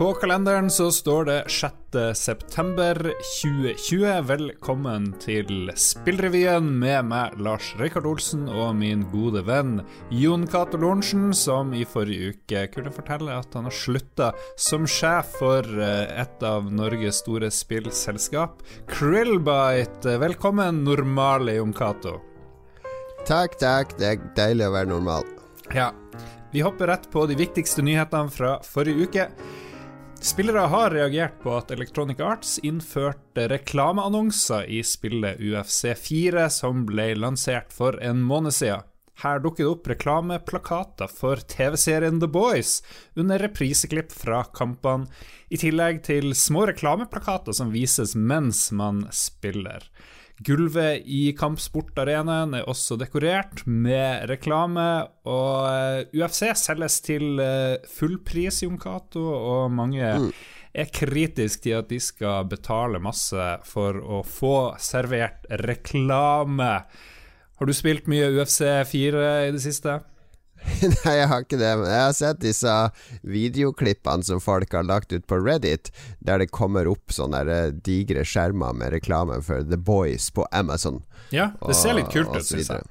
På kalenderen så står det 6. september 2020. Velkommen til Spillrevyen med meg, Lars Rikard Olsen, og min gode venn Jon Cato Lorentzen, som i forrige uke kunne fortelle at han har slutta som sjef for eh, et av Norges store spillselskap, Krillbite. Velkommen, normale Jon Cato. Takk, takk. Det er deilig å være normal. Ja. Vi hopper rett på de viktigste nyhetene fra forrige uke. Spillere har reagert på at Electronic Arts innførte reklameannonser i spillet UFC 4, som ble lansert for en måned siden. Her dukker det opp reklameplakater for TV-serien The Boys under repriseklipp fra kampene, i tillegg til små reklameplakater som vises mens man spiller. Gulvet i kampsportarenaen er også dekorert med reklame, og eh, UFC selges til fullpris, full pris, Jon Cato, og mange mm. er kritiske til at de skal betale masse for å få servert reklame. Har du spilt mye UFC 4 i det siste? Nei, jeg har ikke det. Men jeg har sett disse videoklippene som folk har lagt ut på Reddit, der det kommer opp sånne eh, digre skjermer med reklame for The Boys på Amazon. Ja, det ser litt kult ut, syns jeg.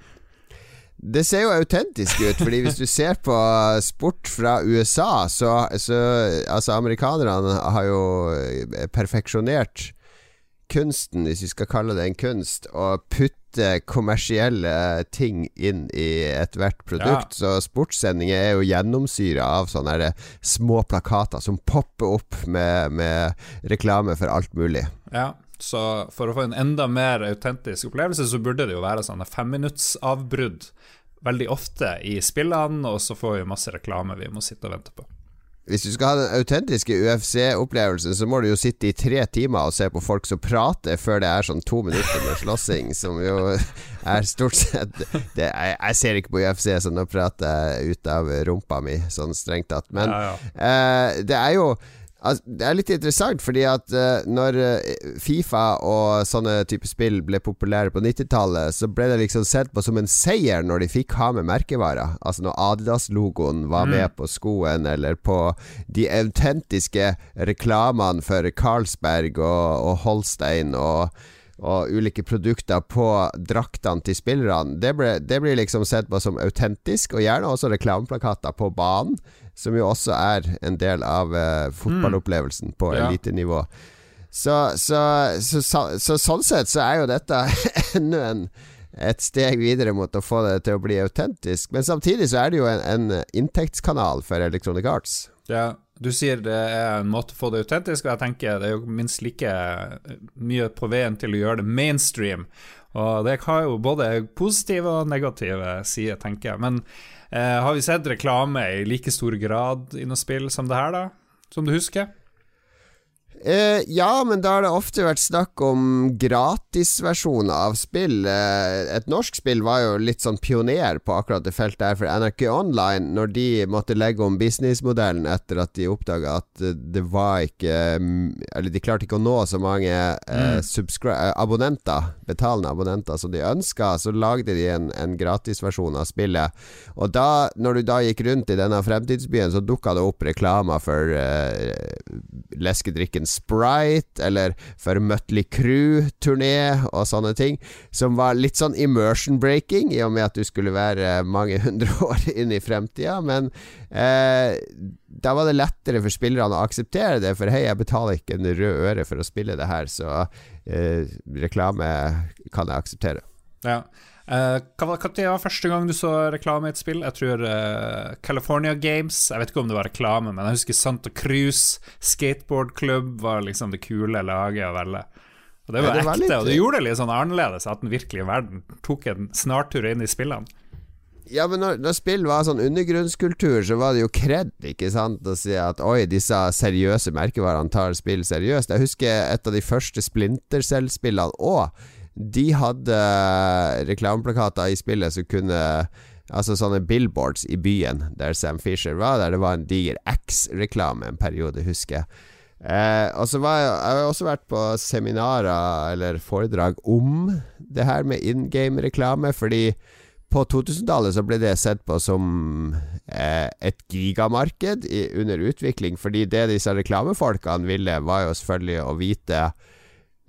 Det ser jo autentisk ut, Fordi hvis du ser på sport fra USA, så, så Altså, amerikanerne har jo perfeksjonert kunsten, hvis vi skal kalle det en kunst, å putte kommersielle ting inn i ethvert produkt. Ja. Så sportssendinger er jo gjennomsyra av sånne små plakater som popper opp med, med reklame for alt mulig. Ja, så for å få en enda mer autentisk opplevelse, så burde det jo være sånne femminuttsavbrudd veldig ofte i spillene, og så får vi masse reklame vi må sitte og vente på. Hvis du skal ha den autentiske UFC-opplevelsen, så må du jo sitte i tre timer og se på folk som prater, før det er sånn to minutter med slåssing, som jo er stort sett det, jeg, jeg, ser ikke på UFC sånn å prate ut av rumpa mi, sånn strengt tatt. Men ja, ja. Eh, det er jo Altså, det er litt interessant, fordi at uh, når uh, Fifa og sånne type spill ble populære på 90-tallet, så ble det liksom sett på som en seier når de fikk ha med merkevarer. Altså når Adidas-logoen var mm. med på skoen, eller på de autentiske reklamene for Carlsberg og, og Holstein og og ulike produkter på draktene til spillerne. Det, ble, det blir liksom sett på som autentisk, og gjerne også reklameplakater på banen som jo også er en del av uh, fotballopplevelsen på mm. elitenivå. Så, så, så, så, sånn sett så er jo dette enda en et steg videre mot å få det til å bli autentisk. Men samtidig så er det jo en, en inntektskanal for Electronic Arts. Ja, du sier det er en måte å få det autentisk, og jeg tenker det er jo minst like mye på veien til å gjøre det mainstream. Og det har jo både positive og negative sider, tenker jeg. Men Eh, har vi sett reklame i like stor grad i noe spill som det her, da? Som du husker? Eh, ja, men da har det ofte vært snakk om gratisversjoner av spill. Uh, et norsk spill var jo litt sånn pioner på akkurat det feltet her, for NRK Online, når de måtte legge om businessmodellen etter at de oppdaga at det var ikke Eller de klarte ikke å nå så mange eh, mm. abonnenter, betalende abonnenter, som de ønska, så lagde de en, en gratisversjon av spillet. Og da, når du da gikk rundt i denne fremtidsbyen, så dukka det opp reklamer for eh, leskedrikken Sprite, eller for Mutley Crew-turné og sånne ting, som var litt sånn immersion breaking, i og med at du skulle være mange hundre år inn i fremtida. Men eh, da var det lettere for spillerne å akseptere det, for hei, jeg betaler ikke en rød øre for å spille det her, så eh, reklame kan jeg akseptere. Ja Uh, hva var første gang du så reklame i et spill? Jeg tror uh, California Games. Jeg vet ikke om det var reklame, men jeg husker Santa Cruz skateboardklubb var liksom det kule laget å velge. Og Det var, ja, det var ekte, litt... og det gjorde det litt sånn annerledes at den virkelige verden tok en snartur inn i spillene. Ja, men når, når, spill var sånn undergrunnskultur, så var det jo kred, ikke sant, å si at oi, disse seriøse merkevarene tar spill seriøst. Jeg husker et av de første Splinter Cell-spillene òg de hadde reklameplakater i spillet som kunne Altså sånne billboards i byen der Sam Fisher var, der det var en diger X-reklame en periode, husker jeg. Eh, og så var jeg, jeg har også vært på seminarer eller foredrag om det her med in game-reklame, fordi på 2000-tallet så ble det sett på som eh, et gigamarked i, under utvikling, fordi det disse reklamefolkene ville, var jo selvfølgelig å vite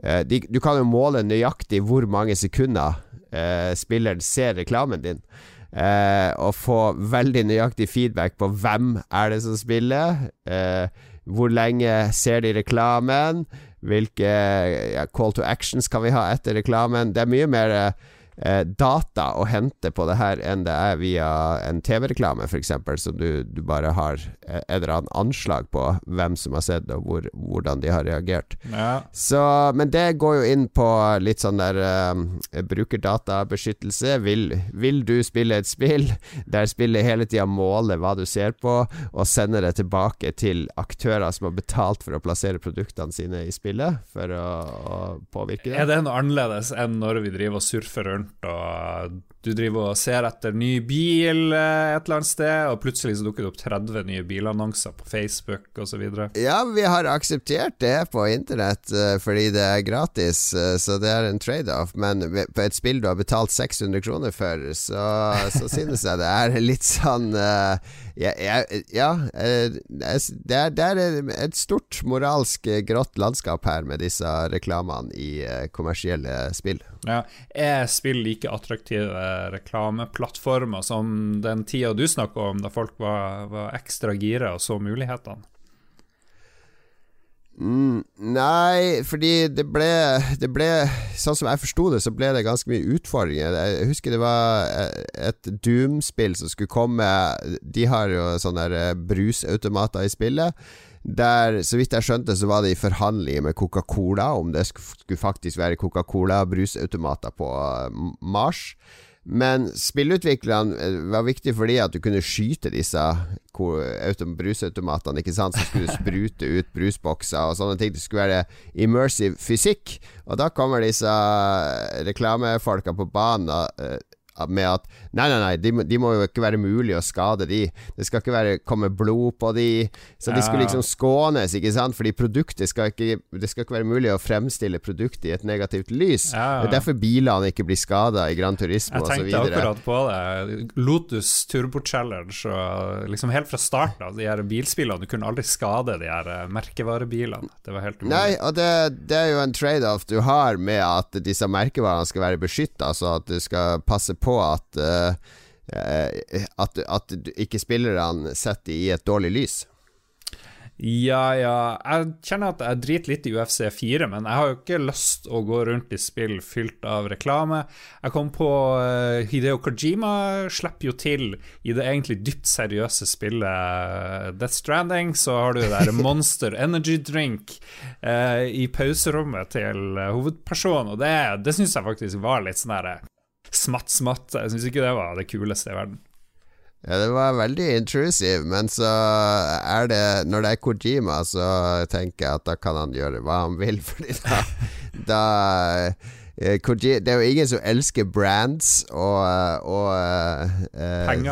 eh, de, Du kan jo måle nøyaktig hvor mange sekunder eh, spilleren ser reklamen din. Eh, og få veldig nøyaktig feedback på hvem er det som spiller. Eh, hvor lenge ser de reklamen? Hvilke ja, call to actions kan vi ha etter reklamen? Det er mye mer eh, data å hente på det her enn det er via en TV-reklame, f.eks., som du, du, bare har et eller annet anslag på hvem som har sett det, og hvor, hvordan de har reagert. Ja. Så, men det går jo inn på litt sånn der uh, brukerdatabeskyttelse. Vil, vil du spille et spill der spillet hele tida måler hva du ser på, og sender det tilbake til aktører som har betalt for å plassere produktene sine i spillet, for å, å påvirke det? Er det noe annerledes enn når vi driver og surfer rundt og du driver og ser etter ny bil eh, et eller annet sted, og plutselig så dukker det opp 30 nye bilannonser på Facebook osv. Ja, vi har akseptert det på internett uh, fordi det er gratis, uh, så det er en trade-off. Men på et spill du har betalt 600 kroner for, så, så synes jeg det er litt sånn ja, ja, det, er, det er et stort moralsk grått landskap her med disse reklamene i kommersielle spill. Ja, Er spill like attraktive reklameplattformer som den tida du snakka om, da folk var, var ekstra gira og så mulighetene? Mm, nei, fordi det ble, det ble Sånn som jeg forsto det, så ble det ganske mye utfordringer. Jeg husker det var et Doom-spill som skulle komme De har jo sånne eh, brusautomater i spillet. Der, så vidt jeg skjønte, så var det i forhandlinger med Coca-Cola om det skulle faktisk være Coca-Cola-brusautomater på eh, Mars. Men spillutviklerne eh, var viktig fordi at du kunne skyte disse brusautomatene, ikke sant, som skulle sprute ut brusbokser og sånne ting. Det skulle være immersive fysikk. Og da kommer disse reklamefolka på banen eh, med at Nei, nei, nei, de, de, må jo ikke være mulig å skade de. Det skal ikke være, komme blod på de. Så de skulle liksom skånes, ikke sant? Fordi produktet skal ikke Det skal ikke være mulig å fremstille produktet i et negativt lys. Ja, Det er derfor bilene ikke blir skada i Gran Turismo osv. Jeg tenkte akkurat på det. Lotus Turbo Challenge og liksom helt fra starten av de her bilspillene. Du kunne aldri skade de her eh, merkevarebilene. Det var helt umulig. Nei, og det, det er jo en trade-off du har med at disse merkevarene skal være beskytta, så at du skal passe på at uh, at, at ikke spillerne setter i et dårlig lys. Ja, ja. Jeg kjenner at jeg driter litt i UFC 4, men jeg har jo ikke lyst å gå rundt i spill fylt av reklame. Jeg kom på uh, Hideo Kojima slipper jo til i det egentlig dypt seriøse spillet Death Stranding. Så har du der Monster Energy Drink uh, i pauserommet til hovedpersonen, og det, det syns jeg faktisk var litt sånn herre smatt, smatt. Jeg syns ikke det var det kuleste i verden. Ja, det var veldig intrusive, men så er det Når det er Kojima, så tenker jeg at da kan han gjøre hva han vil, fordi da, da Kojima, det er jo ingen som elsker brands og, og eh,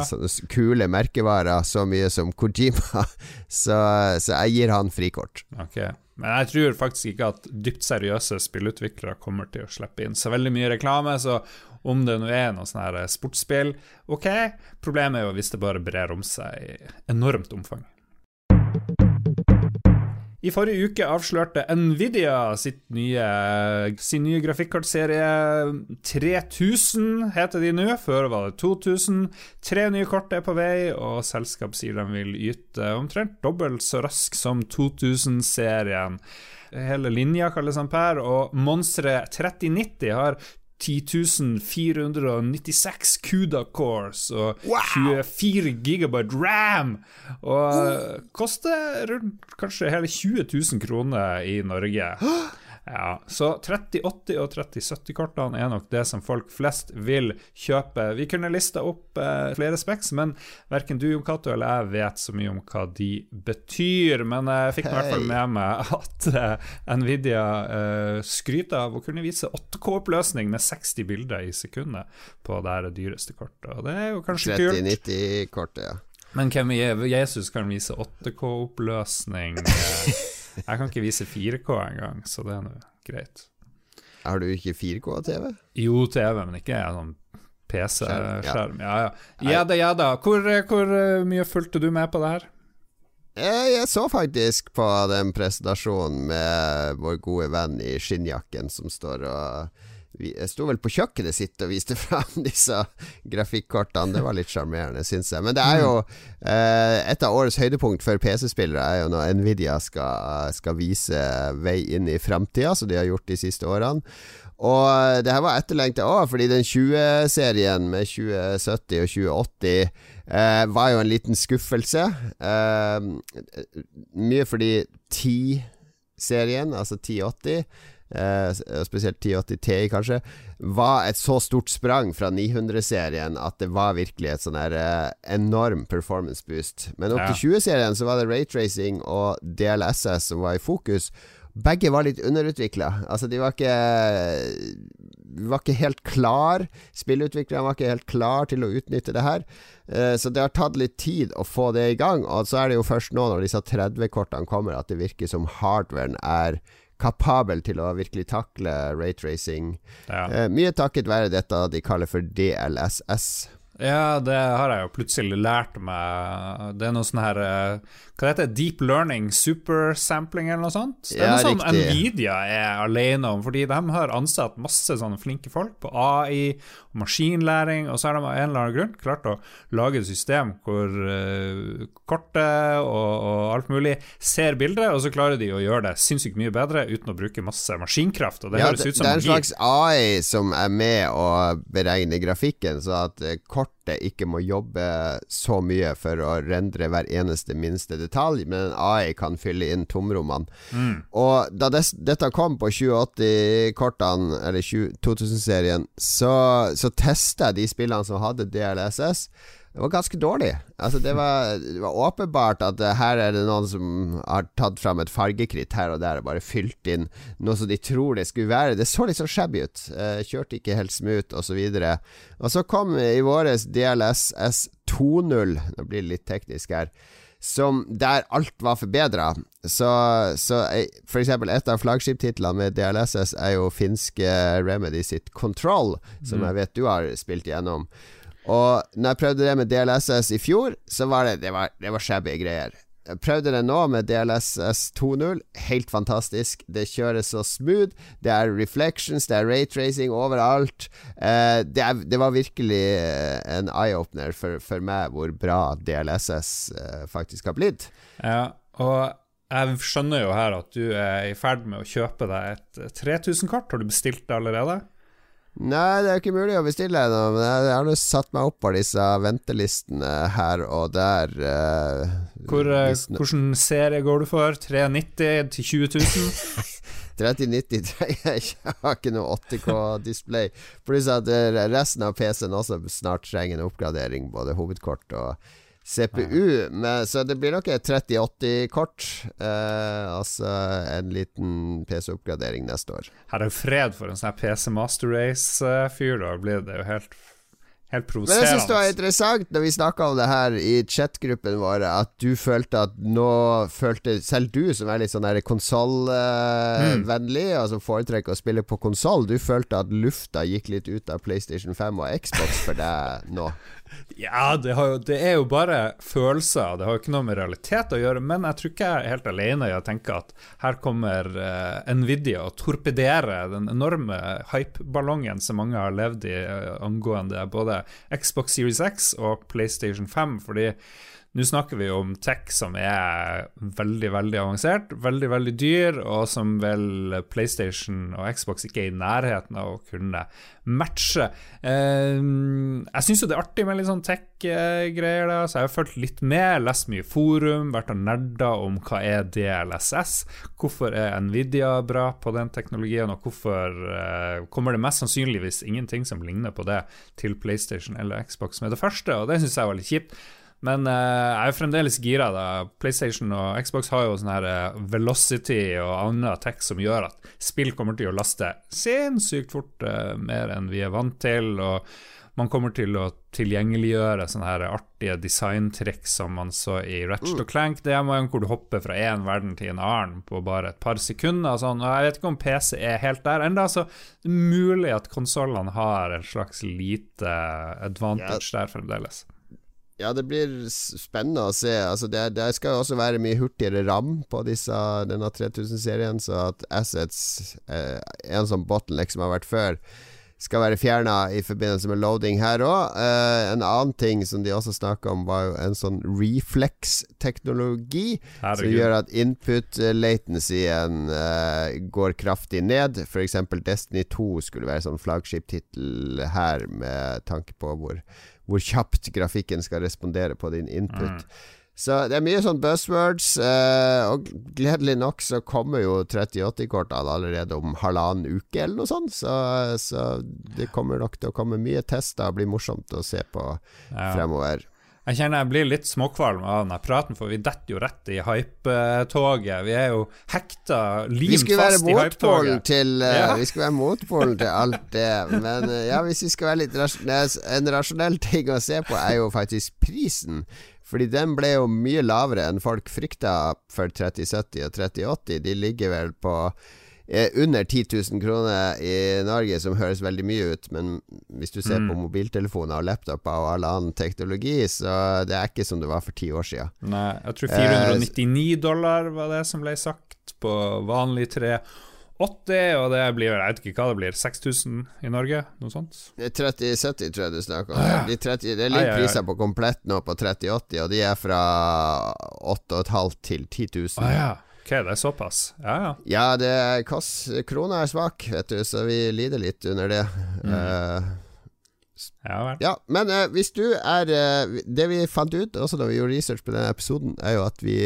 kule merkevarer så mye som Kojima, så, så jeg gir han frikort. Okay. Men jeg tror faktisk ikke at dypt seriøse spillutviklere kommer til å slippe inn så veldig mye reklame. Så om det nå er noe sånn her sportsspill, ok. Problemet er jo hvis det bare brer om seg i enormt omfang. I forrige uke avslørte Nvidia nye, sin nye grafikkortserie 3000, heter de nå. Før var det 2000. Tre nye kort er på vei, og selskap sier de vil yte omtrent dobbelt så rask som 2000-serien. Hele linja kalles Ampere, og monsteret 3090 har 10.496 CUDA cores og wow. 24 gigabyte RAM. Og uh. koster rundt kanskje hele 20 000 kroner i Norge. Ja, Så 3080 og 3070-kortene er nok det som folk flest vil kjøpe. Vi kunne lista opp eh, flere speks, men verken du Jon Cato eller jeg vet så mye om hva de betyr. Men jeg fikk hey. i hvert fall med meg at eh, Nvidia eh, skryter av å kunne vise 8K-oppløsning med 60 bilder i sekundet på det dyreste kortet. Og det er jo kanskje 30, kult. 3090-kortet, ja. Men hvem Jesus kan vise 8K-oppløsning? Eh, jeg kan ikke vise 4K engang, så det er nå greit. Har du ikke 4K-TV? Jo, TV, men ikke sånn PC-skjerm. Ja, ja. Ja da, ja da. Hvor, hvor mye fulgte du med på det her? Jeg så faktisk på den presentasjonen med vår gode venn i skinnjakken som står og jeg sto vel på kjøkkenet sitt og viste fram disse grafikkortene. Det var litt sjarmerende, syns jeg. Men det er jo eh, et av årets høydepunkt for PC-spillere er jo når Nvidia skal, skal vise vei inn i framtida, som de har gjort de siste årene. Og det her var etterlengta òg, fordi den 20-serien med 2070 og 2080 eh, var jo en liten skuffelse. Eh, mye fordi 10-serien, altså 1080 eh, spesielt 1080 Ti kanskje, var et så stort sprang fra 900-serien at det var virkelig et sånn her eh, enorm performance boost. Men opp til 20-serien så var det raytracing og DLSS som var i fokus. Begge var litt underutvikla. Altså, de var ikke var ikke helt klar. Spillutviklerne var ikke helt klar til å utnytte det her. Eh, så det har tatt litt tid å få det i gang. Og så er det jo først nå, når disse 30-kortene kommer, at det virker som hardwaren er kapabel til å virkelig takle raytracing. Ja. Eh, mye takket være dette de kaller for DLSS. Ja, det har jeg jo plutselig lært meg. Det er noe sånn her eh, Hva heter det? Deep learning supersampling eller noe sånt? Det er ja, noe sånn riktig. Nvidia er alene om, fordi de har ansatt masse sånne flinke folk på AI og maskinlæring, og så har de av en eller annen grunn klart å lage et system hvor uh, kortet og, og, alt mulig ser bildet, og så klarer de å gjøre det sinnssykt mye bedre uten å bruke masse maskinkraft. Og det ja, høres ut som det er en slags AI som er med å beregne grafikken, så at uh, kort kartet ikke må jobbe så mye for å rendre hver eneste minste detalj, men AI kan fylle inn tomrommene. Mm. Og da des, dette kom på 2080-kortene, eller 2000-serien, så, så testa jeg de spillene som hadde DLSS. Det var ganske dårlig. Altså, det, var, det var åpenbart at uh, her er det noen som har tatt fram et fargekritt her og der og bare fylt inn noe som de tror det skulle være. Det så litt sånn shabby ut. Uh, kjørte ikke helt smooth, osv. Og, så og så kom i våres DLSS 2.0, nå blir det litt teknisk her, som der alt var forbedra. Så, så for eksempel et av flaggskiptitlene med DLSS er jo finske Remedy sitt Control, som mm. jeg vet du har spilt igjennom. Og når jeg prøvde det med DLSS i fjor, så var det Det var, det var shabby greier. Jeg prøvde det nå med DLSS 2.0. Helt fantastisk. Det kjøres så smooth. Det er reflections, det er raytracing overalt. Eh, det, er, det, var virkelig eh, en eye-opener for, for, meg hvor bra DLSS eh, faktisk har blitt. Ja, og jeg skjønner jo her at du er i ferd med å kjøpe deg et 3000-kart. Har du bestilt det allerede? Nei, det er jo ikke mulig å bestille ennå, men jeg har nå satt meg opp på disse ventelistene her og der. Uh, Hvor, uh, Hvilken serie går du for? 390 til 20 000? 3090 trenger jeg ikke. Jeg har ikke noe 8K-display. Pluss at eh, resten av PC-en også snart trenger en oppgradering, både hovedkort og CPU. Men, så det blir nok et 3080-kort. Eh, altså en liten PC-oppgradering neste år. Her er jo fred for en sånn PC Master Race-fyr. Da blir det jo helt Helt provoserende. Men jeg syns det var interessant når vi snakka om det her i chatgruppen vår, at du følte at nå følte Selv du som er litt sånn konsollvennlig, mm. altså foretrekker å spille på konsoll, du følte at lufta gikk litt ut av PlayStation 5 og Xbox for deg nå? Ja, det, jo, det, er jo bare følelser, det har jo ikke noe med realitet å gjøre. Men jeg tror ikke jeg er helt alene i å tenke at her kommer uh, Nvidia og torpederer den enorme hypeballongen som mange har levd i uh, angående både Xbox Series X og PlayStation 5. Fordi nå snakker vi om tech som er veldig, veldig avansert, veldig, veldig dyr, og som vel PlayStation og Xbox ikke er i nærheten av å kunne matche. Eh, jeg syns jo det er artig med litt sånn tech-greier, da, så jeg har fulgt litt med, lest mye forum, vært og nerda om hva er DLSS, hvorfor er Nvidia bra på den teknologien, og hvorfor eh, kommer det mest sannsynligvis ingenting som ligner på det til PlayStation eller Xbox med det første, og det syns jeg var litt kjipt. Men uh, jeg er fremdeles gira. da PlayStation og Xbox har jo sånn her uh, velocity og annen tech som gjør at spill kommer til å laste sinnssykt fort uh, mer enn vi er vant til. Og man kommer til å tilgjengeliggjøre sånne her artige designtriks som man så i Ratchet mm. og Clank. Det er hvor du hopper fra én verden til en annen på bare et par sekunder. Og sånn. Og jeg vet ikke om PC er helt der ennå, så det er mulig at konsollene har en slags lite advantage der fremdeles. Ja, det blir spennende å se. Altså, det, det, skal også være mye hurtigere ram på disse, denne 3000-serien, så at assets eh, En sånn bottleneck som har vært før, skal være fjerna i forbindelse med loading her òg. Eh, en annen ting som de også snakka om, var jo en sånn reflex-teknologi. Som gjør at input latencyen eh, går kraftig ned. F.eks. Destiny 2 skulle være sånn flaggskip-tittel her, med tanke på hvor hvor kjapt grafikken skal respondere på din input. Mm. Så det er mye sånn buzzwords, eh, og gledelig nok så kommer jo 3080-kortene allerede om halvannen uke eller noe sånt, så, så, det kommer nok til å komme mye tester og bli morsomt å se på ja. fremover. Jeg kjenner jeg blir litt småkvalm av den praten, for vi detter jo rett i hypetoget. Vi er jo hekta limt fast i hypetoget. Til, ja. Vi skulle være motpolen til alt det. Men uh, ja, hvis vi skal være litt rasjonelle En rasjonell ting å se på er jo faktisk prisen. Fordi den ble jo mye lavere enn folk frykta for 3070 og 3080. De ligger vel på Eh, under 10 000 kroner i Norge, som høres veldig mye ut, men hvis du ser mm. på mobiltelefoner og laptoper og all annen teknologi, så det er ikke som det var for ti år siden. Nei, jeg tror 499 eh, dollar var det som ble sagt på vanlig 380, og det blir jeg vet ikke hva det blir, 6000 i Norge? Noe sånt? 3070 tror jeg du snakker om. Ah, ja. de 30, det ligger priser på komplett nå på 3080, og de er fra 8500 til 10 000. Ah, ja. Ok, det er såpass. Ja, ja. Ja, det er kost, krona er svak, vet du, så vi lider litt under det. Mm. Uh, ja, ja, men uh, hvis du er uh, Det vi fant ut også da vi gjorde research på denne episoden, er jo at vi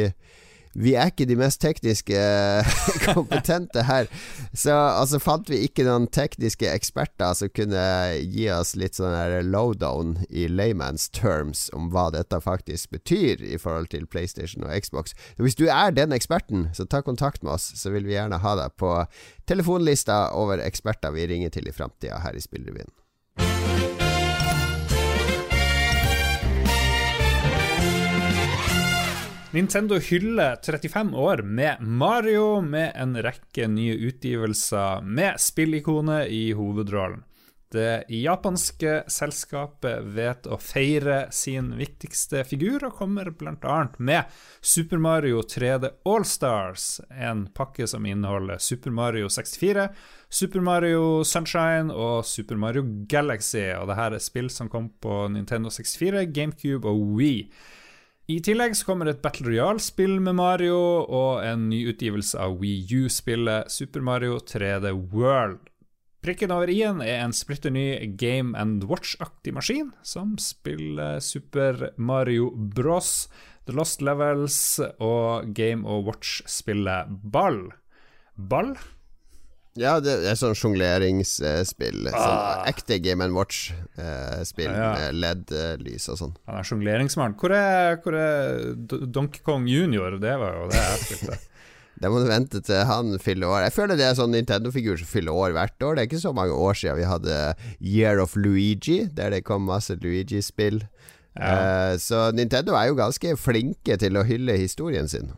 vi er ikke de mest tekniske kompetente her. Så altså fant vi ikke noen tekniske eksperter som kunne gi oss litt sånn lowdown i layman's terms om hva dette faktisk betyr i forhold til PlayStation og Xbox. Så hvis du er den eksperten, så ta kontakt med oss, så vil vi gjerne ha deg på telefonlista over eksperter vi ringer til i framtida her i Spillrevyen. Nintendo hyller 35 år med Mario, med en rekke nye utgivelser med spillikonet i hovedrollen. Det japanske selskapet vet å feire sin viktigste figur, og kommer bl.a. med Super Mario 3D Allstars, en pakke som inneholder Super Mario 64, Super Mario Sunshine og Super Mario Galaxy. Og dette er spill som kom på Nintendo 64, GameCube og Wii. I tillegg så kommer et Battle Royale-spill med Mario, og en ny utgivelse av Wii U-spillet Super Mario 3D World. Prikken over i-en er en splitter ny Game and Watch-aktig maskin, som spiller Super Mario Bros, The Lost Levels og Game og Watch-spillet Ball. Ball? Ja, det er sånn sjongleringsspill. Ah. Sånn ekte Game and Watch-spill ja, ja. med LED-lys og sånn. Han er sjongleringsmann. Hvor, hvor, er Donkey Kong Junior? Det var jo det jeg spilte. Det må du vente til han fyller år. Jeg føler det er sånn Nintendo-figur som fyller år hvert år. Det er ikke så mange år siden vi hadde Year of Luigi, der det kom masse Luigi-spill. Ja. Uh, så Nintendo er jo ganske flinke til å hylle historien sin.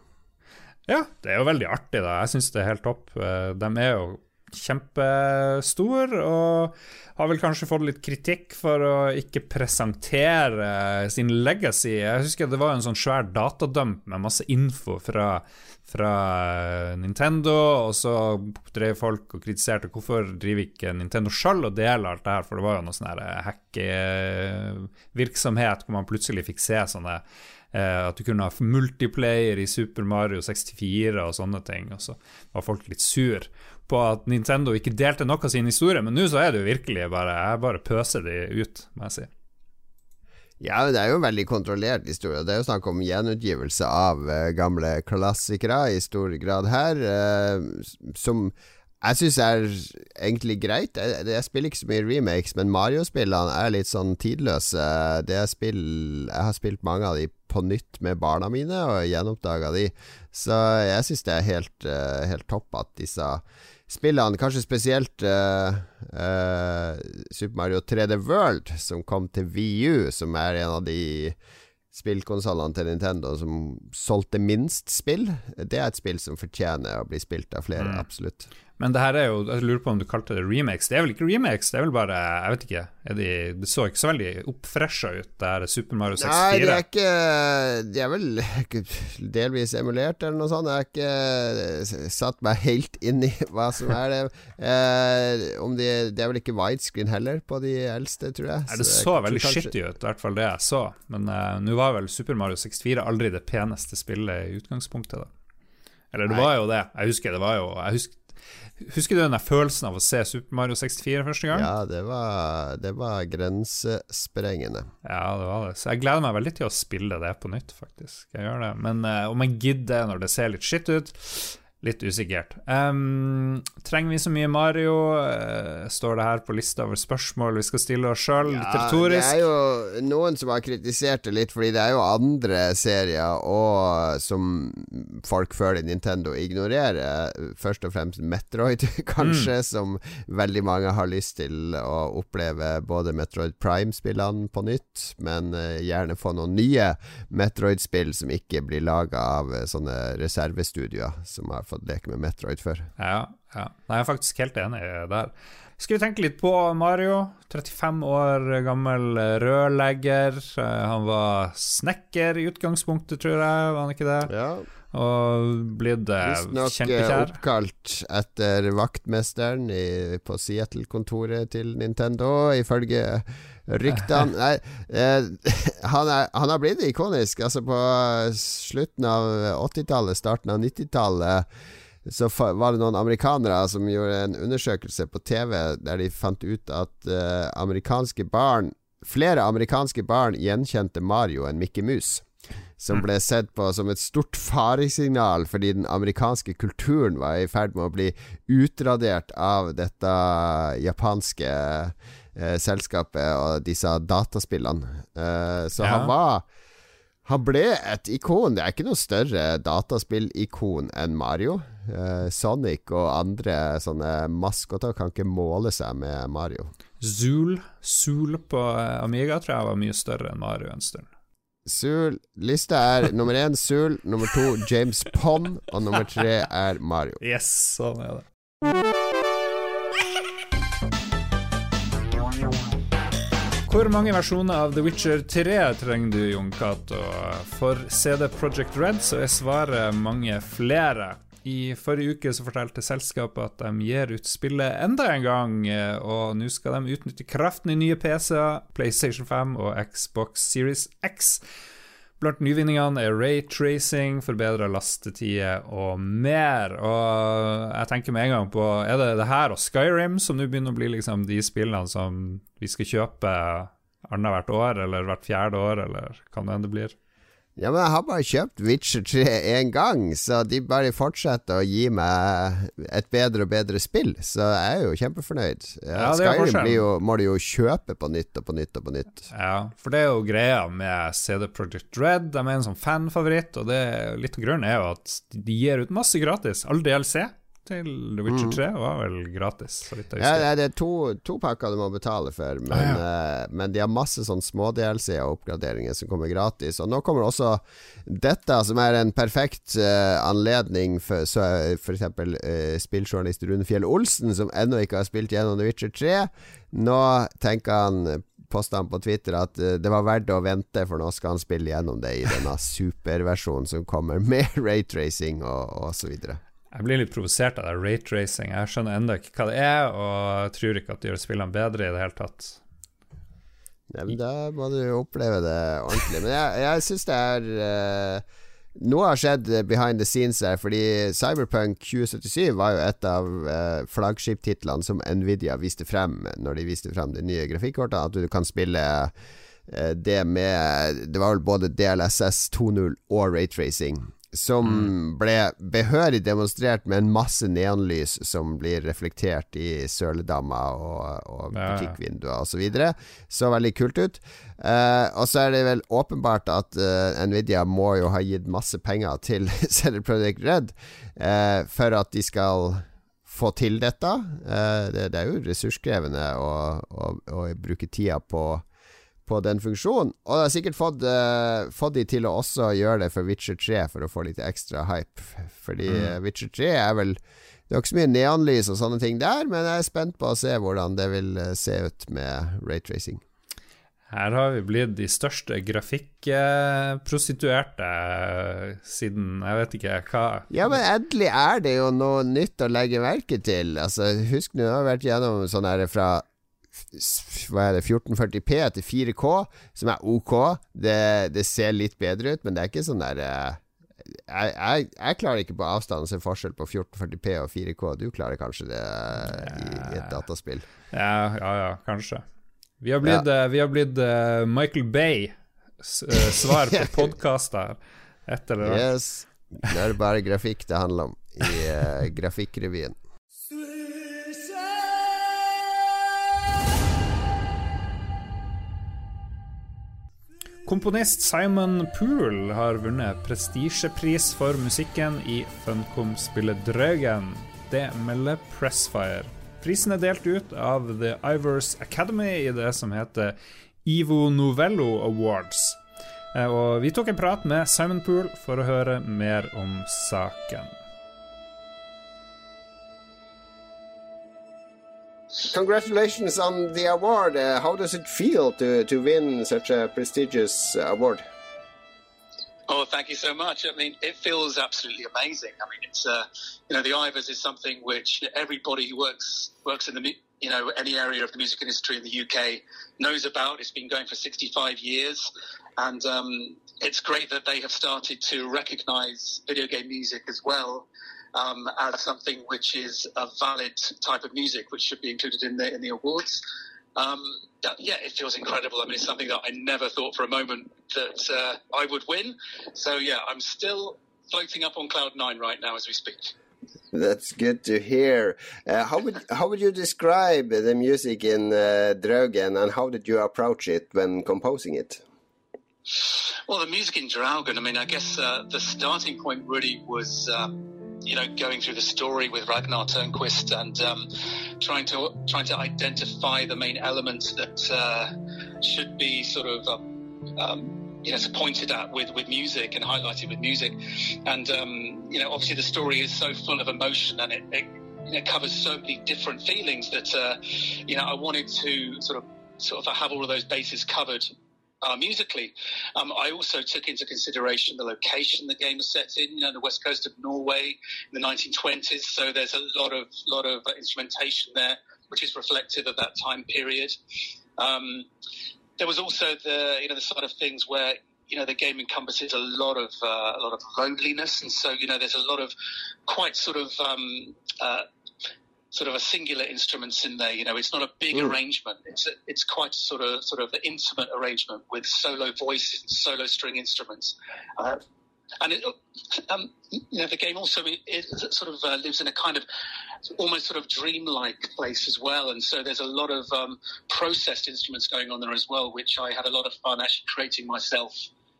Ja, det er jo veldig artig, da. Jeg syns det er helt topp. Eh, de er jo kjempestor, og har vel kanskje fått litt kritikk for å ikke presentere sin legacy. Jeg husker det var en sånn svær datadump med masse info fra, fra Nintendo, og så drev folk og kritiserte hvorfor driver ikke Nintendo sjøl og deler alt det her, for det var jo noe sånn hackevirksomhet hvor man plutselig fikk se sånne Eh, at du kunne ha multiplayer i Super Mario 64 og sånne ting. Og så var folk litt sur på at Nintendo ikke delte noe av sin historie, men nå så er det jo virkelig bare Jeg bare pøser de ut, må jeg si. Ja, det er jo en veldig kontrollert historie. Det er jo snakk om gjenutgivelse av uh, gamle klassikere i stor grad her, uh, som jeg syns er egentlig greit. Jeg, jeg, spiller ikke så mye remakes, men Mario-spillene er litt sånn tidløse. Det jeg, spill Jeg har spilt mange av de på nytt med barna mine, og gjenoppdaga de. Så jeg syns det er helt, uh, helt, topp at disse spillene, kanskje spesielt uh, uh, Super Mario 3D World, som kom til VU, som er en av de spillkonsollene til Nintendo som solgte minst spill. Det er et spill som fortjener å bli spilt av flere, mm. absolutt. Men det her er jo Jeg lurer på om du kalte det remakes. Det er vel ikke remakes, det er vel bare Jeg vet ikke. De, det så ikke så veldig oppfresha ut, det her Super Mario 64. Nei, de er ikke De er vel ikke delvis emulert eller noe sånt. Jeg har ikke satt meg helt inn i hva som er det. Eh, om de, det er vel ikke widescreen heller på de eldste, tror jeg. Nei, det så, så veldig kanskje... shitty ut, i hvert fall det jeg så. Men eh, nå var vel Super Mario 64 aldri det peneste spillet i utgangspunktet, da. Eller det Nei. var jo det. Jeg husker det var jo Jeg husker Husker du den følelsen av å se Super Mario 64 første gang? Ja, det var, det var grensesprengende. Ja, det var det. Så jeg gleder meg veldig til å spille det på nytt, faktisk. Jeg gjør det. Men uh, om jeg gidder når det ser litt skitt ut Litt usikkert. Um, trenger vi så mye Mario? Uh, står det her på lista over spørsmål vi skal stille oss sjøl, ja, litteratorisk? Det er jo noen som har kritisert det litt, fordi det er jo andre serier og som folk føler Nintendo ignorerer. Først og fremst Metroid, kanskje, mm. som veldig mange har lyst til å oppleve både Metroid Prime-spillene på nytt, men uh, gjerne få noen nye Metroid-spill som ikke blir laga av uh, sånne reservestudioer som har fått fått leke med Metroid før. Ja, ja. Nei, jeg er faktisk helt enig der. Skal vi tenke litt på Mario? 35 år gammel rørlegger. Eh, han var snekker i utgangspunktet, tror jeg, var han ikke det? Ja. Og blitt kjempekjær. Visstnok oppkalt etter vaktmesteren i, på Seattle-kontoret til Nintendo, ifølge ryktene Nei, eh, han, er, han har blitt ikonisk. Altså, på slutten av 80-tallet, starten av 90-tallet så var det noen amerikanere som gjorde en undersøkelse på TV der de fant ut at eh, amerikanske barn Flere amerikanske barn gjenkjente Mario enn Mickey Mouse. Som ble sett på som et stort faresignal fordi den amerikanske kulturen var i ferd med å bli utradert av dette japanske eh, selskapet og disse dataspillene. Eh, så ja. han var Han ble et ikon. Det er ikke noe større dataspillikon enn Mario. Eh, Sonic og andre sånne maskoter kan ikke måle seg med Mario. Zool, Zool på Amiga tror jeg var mye større enn Mario en stund. Zool Lista er nummer én Sul, nummer to James Pond, og nummer tre er Mario. Yes, sånn er det. Hvor mange versjoner av The Witcher 3 trenger du, Jon Cato? For CD Project Red så er svaret mange flere. I forrige uke så fortalte selskapet at de gir ut spillet enda en gang, og nå skal de utnytte kraften i nye PC-er, PlayStation 5 og Xbox Series X. Blant nyvinningene er raytracing, forbedra lastetider og mer. Og jeg tenker med en gang på Er det det her og Skyrim som nå begynner å bli liksom de spillene som vi skal kjøpe annethvert år, eller hvert fjerde år, eller hva det enn det blir? Ja, men jeg har bare kjøpt Witcher 3 én gang, så de bare fortsetter å gi meg et bedre og bedre spill. Så jeg er jo kjempefornøyd. Ja, Skyrim jo, må du jo kjøpe på nytt og på nytt og på nytt. Ja, for det er jo greia med CD Project Red. De er en sånn fanfavoritt, og det, litt av grunnen er jo at de gir ut masse gratis. All DLC til The Witcher 3 mm. var vel gratis. ja, det er to, to, pakker du må betale for, men, ah, ja. uh, men de har masse sånn små-DLC og oppgraderinger som kommer gratis. Og nå kommer også dette, som er en perfekt uh, anledning for f.eks. Uh, spilljournalist Rune Fjell Olsen, som ennå ikke har spilt gjennom The Witcher 3. Nå tenker han posta han på Twitter at uh, det var verdt å vente, for nå skal han spille gjennom det i denne superversjonen som kommer, med raytracing og, og så videre. Jeg blir litt provosert av det rate-racing. Jeg skjønner ennå ikke hva det er, og tror ikke at det gjør spillene bedre i det hele tatt. Nei, men da må du oppleve det ordentlig. Men jeg, jeg syns det er uh, Noe har skjedd behind the scenes her, fordi Cyberpunk 2077 var jo et av uh, flaggskiptitlene som Nvidia viste frem når de viste frem de nye grafikkortene. At du kan spille uh, det med Det var vel både DLSS 2.0 og rate racing som Mm. ble behørig demonstrert med en masse neonlys som blir reflektert i søledammer og, og butikkvinduer osv. Så, videre. så veldig kult ut. Uh, og så er det vel åpenbart at uh, Nvidia må jo ha gitt masse penger til CD Projekt Red uh, for at de skal få til dette. Det, det er jo ressurskrevende å, å, å bruke tida på på den funksjonen. Og det har sikkert fått, uh, fått de til å også gjøre det for Witcher 3 for å få litt ekstra hype. Fordi mm. Witcher 3 er vel Det er ikke så mye neonlys og sånne ting der, men jeg er spent på å se hvordan det vil eh, se ut med raytracing. Her har vi blitt de største grafikkprostituerte siden jeg vet ikke hva. Ja, men endelig er det jo noe nytt å legge merke til. Altså, husk nå, vi har vært gjennom sånn her fra hva er det, 1440P til 4K, som er ok. Det, det ser litt bedre ut, men det er ikke sånn der eh, jeg, jeg, jeg klarer ikke på avstand å se forskjell på 1440P og 4K. Du klarer kanskje det eh, i, i et dataspill. Ja, ja, ja, kanskje. Vi har blitt, eh, vi har blitt uh, Michael Bay. Svar på podkaster etter det. Yes. Det er bare grafikk det handler om i uh, Grafikkrevyen. Komponist Simon Poole har vunnet prestisjepris for musikken i Funcom-spillet Draugen. Det melder Pressfire. Prisen er delt ut av The Ivers Academy i det som heter Ivo Novello Awards. Eh, Og vi tok en prat med Simon Poole for å høre mer om saken. Congratulations on the award. Uh, how does it feel to, to win such a prestigious award? Oh, thank you so much. I mean, it feels absolutely amazing. I mean, it's uh, you know, the Ivors is something which everybody who works works in the you know any area of the music industry in the UK knows about. It's been going for 65 years, and um, it's great that they have started to recognise video game music as well. Um, as something which is a valid type of music, which should be included in the in the awards. Um, that- yeah, it feels incredible. I mean, it's something that I never thought for a moment that uh, I would win. So yeah, I'm still floating up on cloud nine right now as we speak. That's good to hear. Uh, how would how would you describe the music in uh, Draugen, and how did you approach it when composing it? Well, the music in Draugen, I mean, I guess uh, the starting point really was, um, you know, going through the story with Ragnar Turnquist and um, trying to trying to identify the main elements that uh, should be sort of, um, um, you know, pointed at with, with music and highlighted with music. And, um, you know, obviously the story is so full of emotion and it, it, covers so many different feelings that, uh, you know, I wanted to sort of sort of have all of those bases covered uh, musically. Um, I also took into consideration the location the game is set in, you know, the west coast of Norway in the 1920s. So there's a lot of lot of instrumentation there, which is reflective of that time period. Um, there was also the you know the sort of things where you know the game encompasses a lot of uh, a lot of loneliness, and so you know there's a lot of quite sort of um, uh, sort of a singular instruments in there. You know, it's not a big Mm. arrangement. It's a, it's quite sort of sort of an intimate arrangement with solo voices and solo string instruments. Uh, and it, um, you know, the game also it, it sort of uh, lives in a kind of almost sort of dreamlike place as well. And so there's a lot of um, processed instruments going on there as well, which I had a lot of fun actually creating myself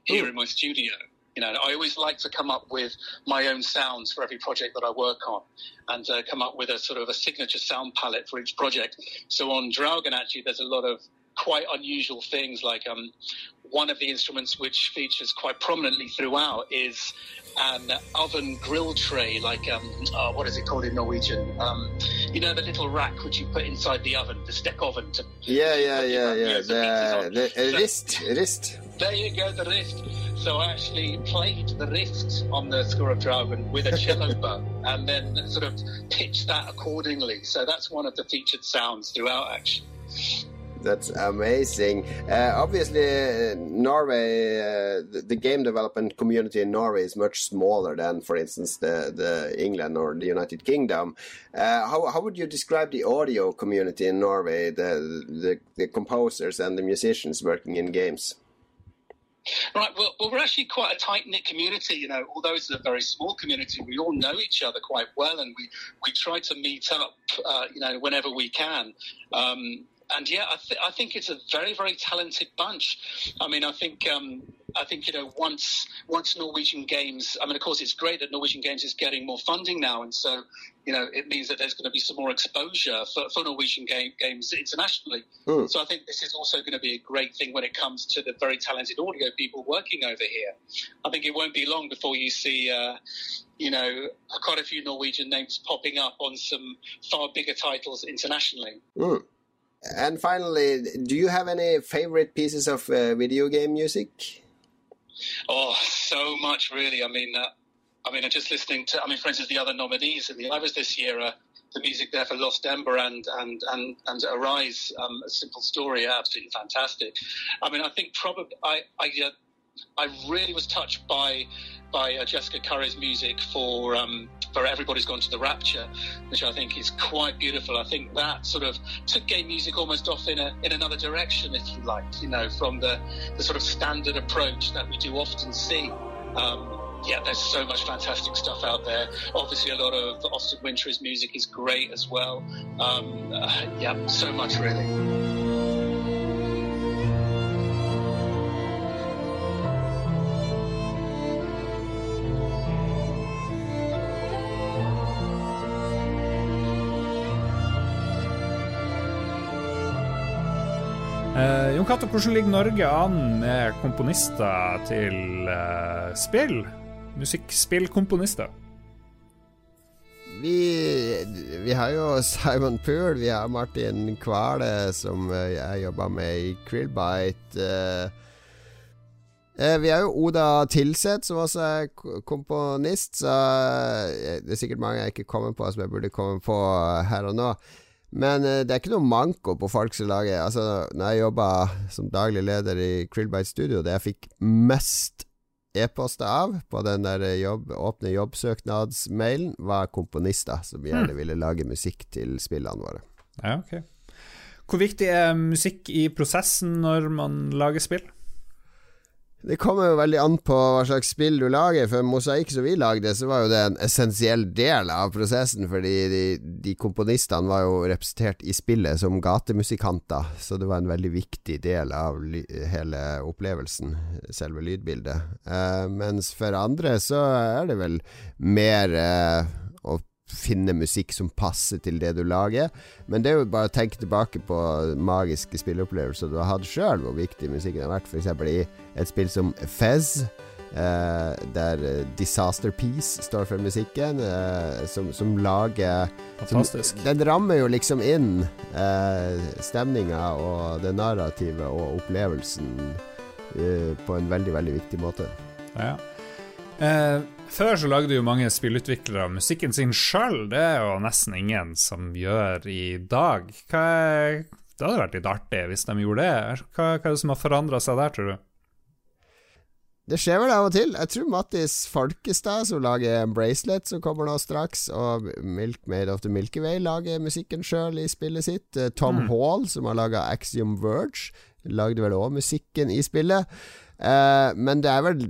here Mm. in my studio. You know, I always like to come up with my own sounds for every project that I work on, and uh, come up with a sort of a signature sound palette for each project. So on Draugen, actually, there's a lot of quite unusual things. Like um, one of the instruments which features quite prominently throughout is an oven grill tray. Like um, uh, what is it called in Norwegian? Um, you know, the little rack which you put inside the oven, the steak oven. To, Yeah, yeah, yeah, yeah. The The, the So- wrist, wrist. there you go, the rift. So I actually played the rift on the Score of Dragon with a cello bow and then sort of pitched that accordingly. So that's one of the featured sounds throughout, actually. That's amazing. Uh, obviously, uh, Norway, uh, the, the game development community in Norway is much smaller than, for instance, the, the England or the United Kingdom. Uh, how, how would you describe the audio community in Norway, the, the, the composers and the musicians working in games? Right. Well, well, we're actually quite a tight knit community. You know, although it's a very small community, we all know each other quite well, and we we try to meet up. Uh, you know, whenever we can. Um, and yeah, I, th- I, think it's a very, very talented bunch. I mean, I think um, I think you know once once Norwegian Games. I mean, of course, it's great that Norwegian Games is getting more funding now, and so you know it means that there's going to be some more exposure for, for Norwegian game, games internationally. Mm. So I think this is also going to be a great thing when it comes to the very talented audio people working over here. I think it won't be long before you see. Uh, you know, quite a few Norwegian names popping up on some far bigger titles internationally. Mm. And finally, do you have any favorite pieces of uh, video game music? Oh, so much, really. I mean, uh, I mean, I'm just listening to. I mean, for instance, the other nominees in the Ivers this year. Uh, the music there for Lost Ember and and and and Arise, um, a simple story, absolutely fantastic. I mean, I think probably I I, uh, I really was touched by by uh, Jessica Curry's music for um, for Everybody's Gone to the Rapture, which I think is quite beautiful. I think that sort of took gay music almost off in a in another direction, if you like, you know, from the the sort of standard approach that we do often see. Um, yeah, there's so much fantastic stuff out there. Obviously, a lot of Austin Wintory's music is great as well. Um, uh, yeah, so much really. Uh, Jon Cato, hvordan ligger Norge an med komponister til eh, spill? Musikkspillkomponister? Vi, vi har jo Simon Poole, vi har Martin Kvale, som eh, jeg jobber med i Krillbite. Uh, vi har jo Oda Tilseth, som også er komponist, så det er sikkert mange jeg ikke kommer på som jeg burde komme på her og nå. Men uh, det er ikke noe manko på folk som lager Altså, når jeg jobba som daglig leder i Krillbite Studio, det jeg fikk mest e-poster av på den der jobb, åpne jobbsøknadsmailen, var komponister som gjerne mm. ville lage musikk til spillene våre. Ja, ok. Hvor viktig er musikk i prosessen når man lager spill? Det kommer jo veldig an på hva slags spill du lager. For Mosaikk som vi lagde, så var jo det en essensiell del av prosessen. Fordi de, de, komponistene var jo representert i spillet som gatemusikanter. Så det var en veldig viktig del av hele opplevelsen, selve lydbildet. Uh, mens for andre så er det vel mer uh, finne musikk som passer til det du lager. Men det er jo bare å tenke tilbake på magiske spilleopplevelser du har hatt sjøl, hvor viktig musikken har vært. F.eks. i et spill som Fez. Eh, der Disaster Peace står for musikken, eh, som, som, lager Fantastisk. Som, den rammer jo liksom inn eh, stemninga og det narrativet og opplevelsen på en veldig, veldig viktig måte. Ja. Før så lagde jo mange spillutviklere musikken sin sjøl. Det er jo nesten ingen som gjør i dag. Er, det hadde vært litt artig hvis de gjorde det. Hva, hva er det som har forandra seg der, tror du? Det skjer vel av og til. Jeg tror Mattis Folkestad, som lager Bracelet, som kommer nå straks, og Milk Made of the Milky Way lager musikken sjøl i spillet sitt. Eh, Tom mm. Hall, som har laga Axiom Verge, lagde vel òg musikken i spillet. Uh, men det er vel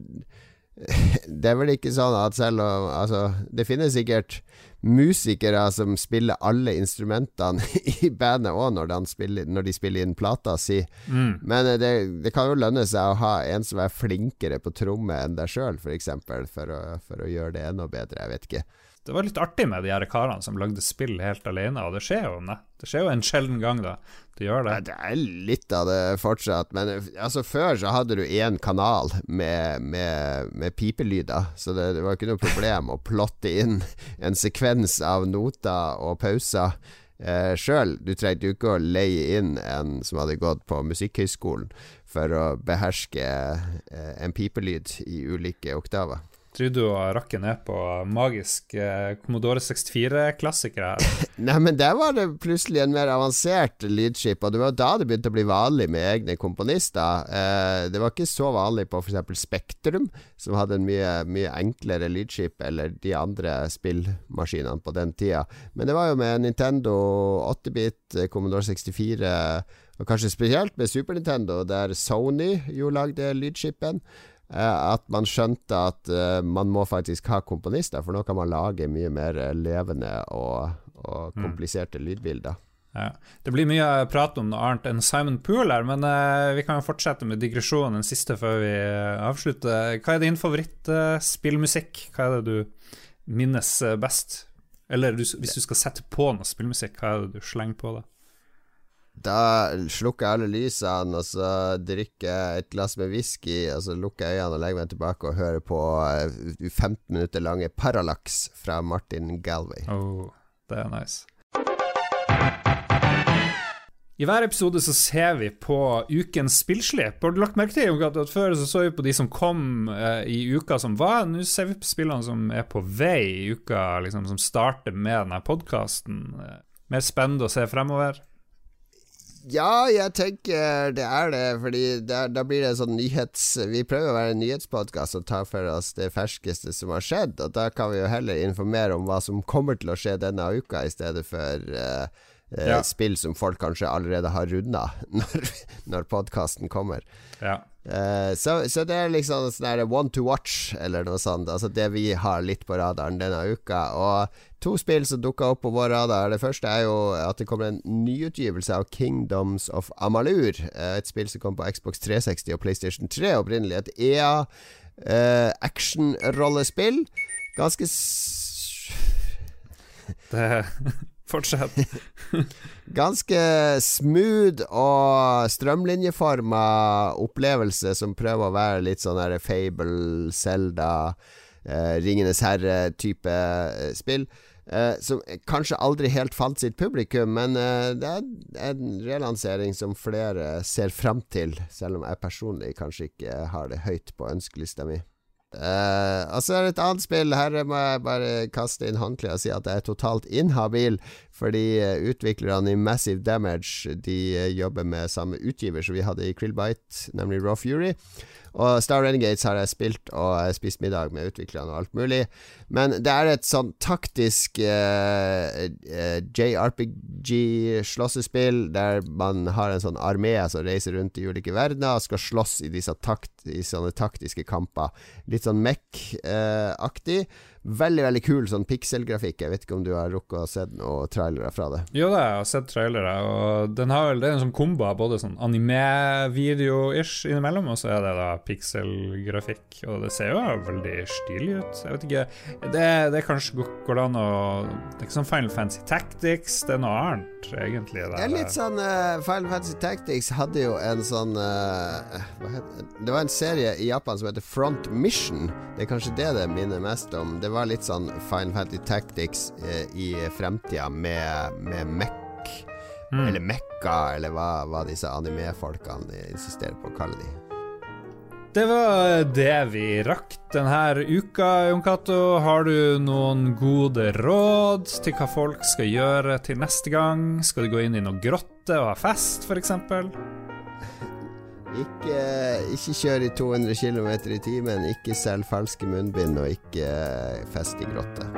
det er vel ikke sånn at selv om Altså, det finnes sikkert musikere som spiller alle instrumentene i bandet òg når, når, de spiller inn plata si, mm. men det, det, kan jo lønne seg å ha en som er flinkere på tromme enn deg sjøl, f.eks., for, for, for å gjøre det enda bedre. Jeg vet ikke det var litt artig med de her karene som lagde spill helt alene, og det skjer jo, det skjer jo en sjelden gang, da. Det gjør det. Ja, det er litt av det fortsatt, men altså før så hadde du én kanal med, med, med pipelyder, så det, det, var ikke noe problem å plotte inn en sekvens av noter og pauser. Eh, Sjøl, du trengte jo ikke å leie inn en som hadde gått på Musikkhøgskolen for å beherske eh, en pipelyd i ulike oktaver. Trodde du å rakke ned på magisk eh, Commodore 64-klassikere her. Nei, men der var det plutselig en mer avansert lydskip, og det var da det begynte å bli vanlig med egne komponister. Eh, det var ikke så vanlig på f.eks. Spektrum, som hadde en mye, mye enklere lydskip, eller de andre spillmaskinene på den tida. Men det var jo med Nintendo 8-bit, eh, Commodore 64 og kanskje spesielt med Super Nintendo, der Sony jo lagde lydskipen, eh, at man skjønte at uh, man må faktisk ha komponister, for nå kan man lage mye mer levende og, og mm. kompliserte mm. lydbilder. Ja. Det blir mye prat om noe annet enn Simon Poole her, men vi kan jo fortsette med digresjonen, den siste, før vi avslutter. Hva er din favorittspillmusikk? Hva er det du minnes best? Eller hvis du skal sette på noe spillmusikk, hva er det du slenger på da? Da slukker jeg alle lysene, og så drikker jeg et glass med whisky, og så lukker jeg øynene og legger meg tilbake og hører på 15 eh, minutter lange Parallax fra Martin Galway. Oh, det er nice. I hver episode så ser vi på ukens spillslipp. Har du lagt merke til at før så, så vi på de som kom eh, i uka som var? Nå ser vi på spillene som er på vei i uka, liksom, som starter med denne podkasten. Eh, mer spennende å se fremover? Ja, jeg tenker det er det, fordi da blir det sånn nyhets... Vi prøver å være en nyhetspodkast og ta for oss det ferskeste som har skjedd, og da kan vi jo heller informere om hva som kommer til å skje denne uka, i stedet for uh, ja. spill som folk kanskje allerede har runda når, når podkasten kommer. Ja. Uh, så, så, det er liksom sånn one to watch, eller noe sånt. Altså det vi har litt på radaren denne uka. Og to spill som dukka opp på vår radar. Det første er jo at det kommer en nyutgivelse av Kingdoms of Amalur. Eh, et spill som kom på Xbox 360 og PlayStation 3 opprinnelig. Et EA eh, actionrollespill. Ganske det Fortsett. Ganske smooth og strømlinjeforma opplevelse som prøver å være litt sånn her Fable, Selda, eh, Ringenes herre-type eh, spill. Eh, som kanskje aldri helt fant sitt publikum, men eh, det er en relansering som flere ser fram til, selv om jeg personlig kanskje ikke har det høyt på ønskelista mi. Uh, og så er det et annet spill. Her må jeg bare kaste inn håndkleet og si at jeg er totalt inhabil, fordi uh, utviklerne i Massive Damage De uh, jobber med samme utgiver som vi hadde i Krillbite, nemlig Raw Fury. Og Star Renegades har jeg spilt og spist middag med utviklerne og alt mulig. Men det er et sånn taktisk uh, uh, JRPG-slåssespill der man har en sånn armé som reiser rundt i ulike verdener og skal slåss i, disse takt, i sånne taktiske kamper. Litt sånn Mech-aktig. Uh, Veldig veldig kul sånn pikselgrafikk. Jeg vet ikke om du har rukket å se noen trailere fra det? Jo da, jeg har sett trailere, og den har vel, det er en sånn kombo av både sånn anime-video-ish innimellom, og så er det da pikselgrafikk. Og det ser jo veldig stilig ut. Jeg vet ikke Det, det kanskje går det an å Det er ikke sånn Final Fantasy Tactics, det er noe annet, egentlig. Det er litt sånn uh, Final Fantasy Tactics hadde jo en sånn uh, Det var en serie i Japan som heter Front Mission. Det er kanskje det det minner mest om. Det var litt sånn Fine Fantasy Tactics eh, i fremtida med, med Mech. Mm. Eller Mekka, eller hva, hva disse anime-folkene insisterer på å kalle de. Det var det vi rakk denne uka, Jon Cato. Har du noen gode råd til hva folk skal gjøre til neste gang? Skal du gå inn i noen grotte og ha fest, f.eks.? Ikke, ikke kjør i 200 km i timen, ikke selg falske munnbind, og ikke fest i grotte.